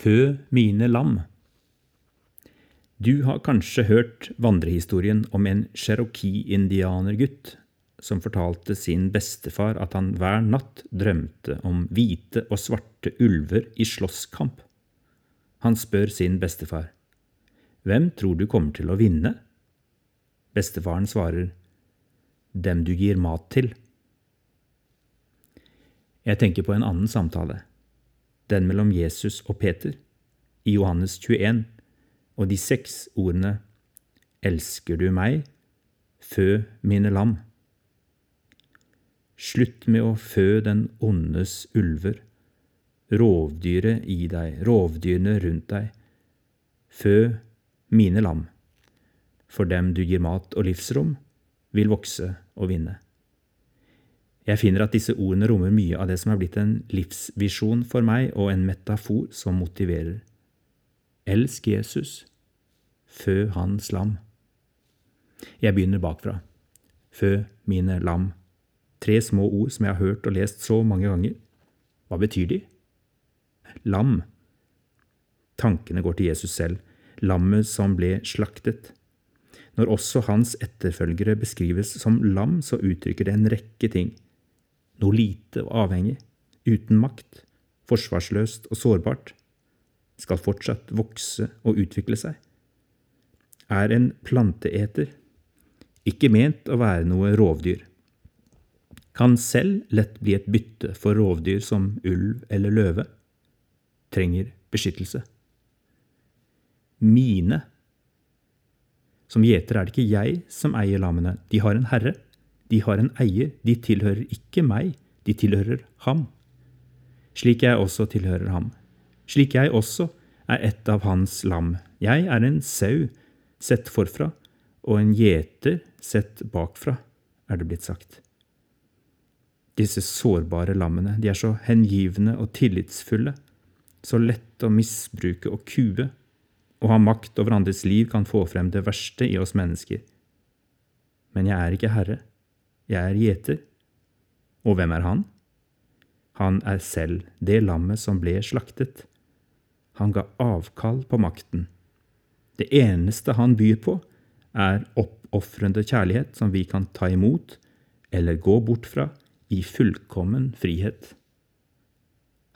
Fø mine lam. Du har kanskje hørt vandrehistorien om en cherokee-indianergutt som fortalte sin bestefar at han hver natt drømte om hvite og svarte ulver i slåsskamp. Han spør sin bestefar, Hvem tror du kommer til å vinne? Bestefaren svarer, Dem du gir mat til. Jeg tenker på en annen samtale den mellom Jesus og Peter, i Johannes 21, og de seks ordene Elsker du meg? Fø mine lam. Slutt med å fø den ondes ulver, rovdyret i deg, rovdyrene rundt deg. Fø mine lam, for dem du gir mat og livsrom, vil vokse og vinne. Jeg finner at disse ordene rommer mye av det som er blitt en livsvisjon for meg, og en metafor som motiverer. Elsk Jesus, fø hans lam. Jeg begynner bakfra. Fø mine lam. Tre små ord som jeg har hørt og lest så mange ganger. Hva betyr de? Lam. Tankene går til Jesus selv, lammet som ble slaktet. Når også hans etterfølgere beskrives som lam, så uttrykker det en rekke ting noe lite og avhengig, uten makt, forsvarsløst og sårbart, skal fortsatt vokse og utvikle seg, er en planteeter, ikke ment å være noe rovdyr, kan selv lett bli et bytte for rovdyr som ulv eller løve, trenger beskyttelse. Mine. Som gjeter er det ikke jeg som eier lammene, de har en herre. De har en eier, de tilhører ikke meg, de tilhører ham. Slik jeg også tilhører ham. Slik jeg også er et av hans lam. Jeg er en sau sett forfra, og en gjeter sett bakfra, er det blitt sagt. Disse sårbare lammene, de er så hengivne og tillitsfulle, så lett å misbruke og kue. Å ha makt over andres liv kan få frem det verste i oss mennesker. Men jeg er ikke herre. Jeg er gjeter. Og hvem er han? Han er selv det lammet som ble slaktet. Han ga avkall på makten. Det eneste han byr på, er oppofrende kjærlighet som vi kan ta imot eller gå bort fra i fullkommen frihet.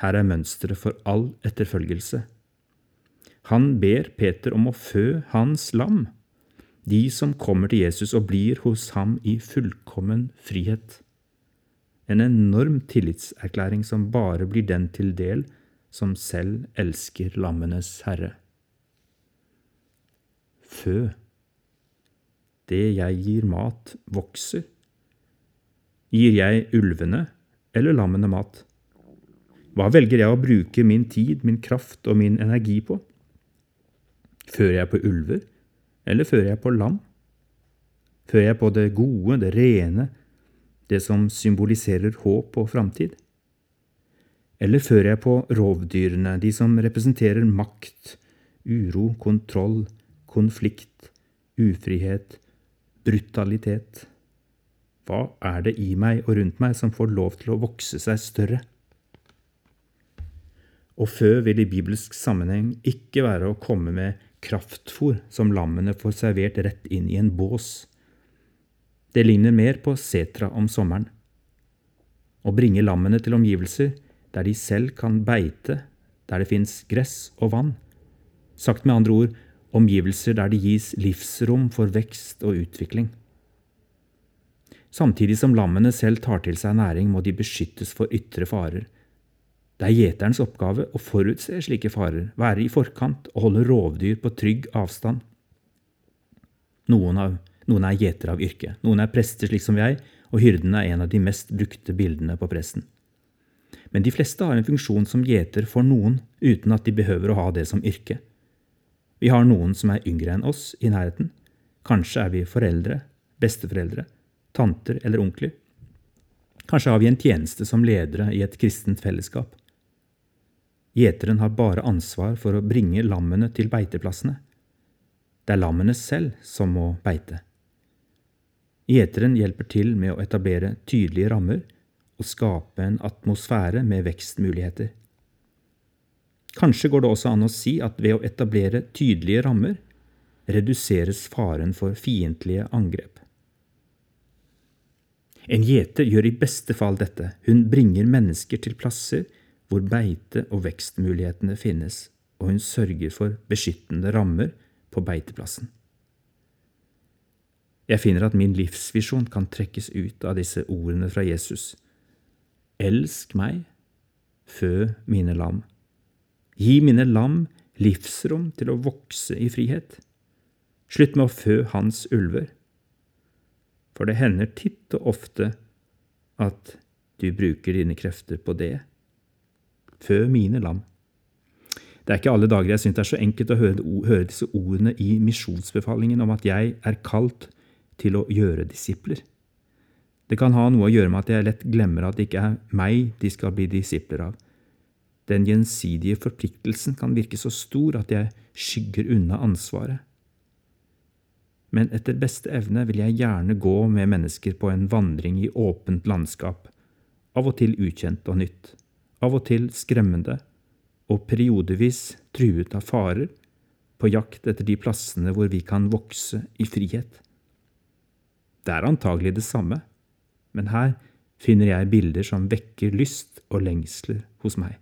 Her er mønsteret for all etterfølgelse. Han ber Peter om å fø hans lam de som kommer til Jesus og blir hos ham i fullkommen frihet. En enorm tillitserklæring som bare blir den til del som selv elsker lammenes herre. Fø. Det jeg gir mat, vokser. Gir jeg ulvene eller lammene mat? Hva velger jeg å bruke min tid, min kraft og min energi på? Fører jeg på ulver? Eller fører jeg på lam? Fører jeg på det gode, det rene, det som symboliserer håp og framtid? Eller fører jeg på rovdyrene, de som representerer makt, uro, kontroll, konflikt, ufrihet, brutalitet? Hva er det i meg og rundt meg som får lov til å vokse seg større? Og fø vil i bibelsk sammenheng ikke være å komme med kraftfôr som lammene får servert rett inn i en bås. Det ligner mer på setra om sommeren. Å bringe lammene til omgivelser der de selv kan beite, der det fins gress og vann. Sagt med andre ord omgivelser der det gis livsrom for vekst og utvikling. Samtidig som lammene selv tar til seg næring, må de beskyttes for ytre farer, det er gjeterens oppgave å forutse slike farer, være i forkant og holde rovdyr på trygg avstand. Noen, av, noen er gjetere av yrke, noen er prester slik som jeg, og hyrden er en av de mest brukte bildene på presten. Men de fleste har en funksjon som gjeter for noen, uten at de behøver å ha det som yrke. Vi har noen som er yngre enn oss i nærheten. Kanskje er vi foreldre, besteforeldre, tanter eller onkler. Kanskje har vi en tjeneste som ledere i et kristent fellesskap. Gjeteren har bare ansvar for å bringe lammene til beiteplassene. Det er lammene selv som må beite. Gjeteren hjelper til med å etablere tydelige rammer og skape en atmosfære med vekstmuligheter. Kanskje går det også an å si at ved å etablere tydelige rammer reduseres faren for fiendtlige angrep. En gjeter gjør i beste fall dette, hun bringer mennesker til plasser hvor beite- og vekstmulighetene finnes, og hun sørger for beskyttende rammer på beiteplassen. Jeg finner at min livsvisjon kan trekkes ut av disse ordene fra Jesus. Elsk meg, fø mine lam. Gi mine lam livsrom til å vokse i frihet. Slutt med å fø hans ulver. For det hender titt og ofte at du bruker dine krefter på det. Fø mine lam. Det er ikke alle dager jeg syns det er så enkelt å høre, høre disse ordene i misjonsbefalingen om at jeg er kalt til å gjøre disipler. Det kan ha noe å gjøre med at jeg lett glemmer at det ikke er meg de skal bli disipler av. Den gjensidige forpliktelsen kan virke så stor at jeg skygger unna ansvaret. Men etter beste evne vil jeg gjerne gå med mennesker på en vandring i åpent landskap, av og til ukjent og nytt, av og til skremmende, og periodevis truet av farer, på jakt etter de plassene hvor vi kan vokse i frihet. Det er antagelig det samme, men her finner jeg bilder som vekker lyst og lengsler hos meg.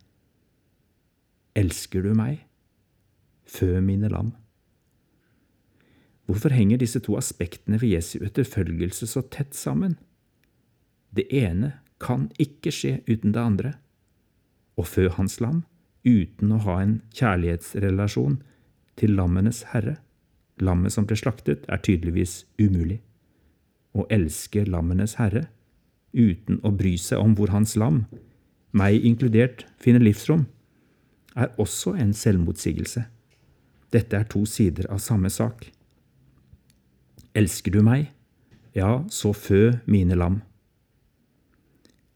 Elsker du meg? Fø mine lam. Hvorfor henger disse to aspektene ved Jesu etterfølgelse så tett sammen? Det ene kan ikke skje uten det andre. Å fø hans lam uten å ha en kjærlighetsrelasjon til lammenes herre, lammet som ble slaktet, er tydeligvis umulig å elske lammenes herre, uten å bry seg om hvor hans lam, meg inkludert, finner livsrom, er også en selvmotsigelse. Dette er to sider av samme sak. Elsker du meg? Ja, så fø mine lam.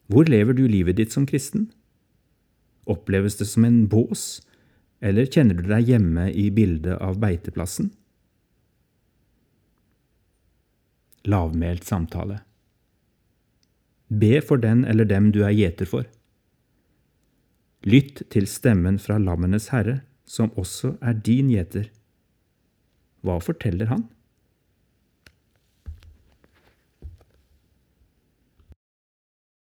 Hvor lever du livet ditt som kristen? Oppleves det som en bås, eller kjenner du deg hjemme i bildet av beiteplassen? lavmælt samtale. Be for den eller dem du er gjeter for. Lytt til stemmen fra lammenes herre, som også er din gjeter. Hva forteller han?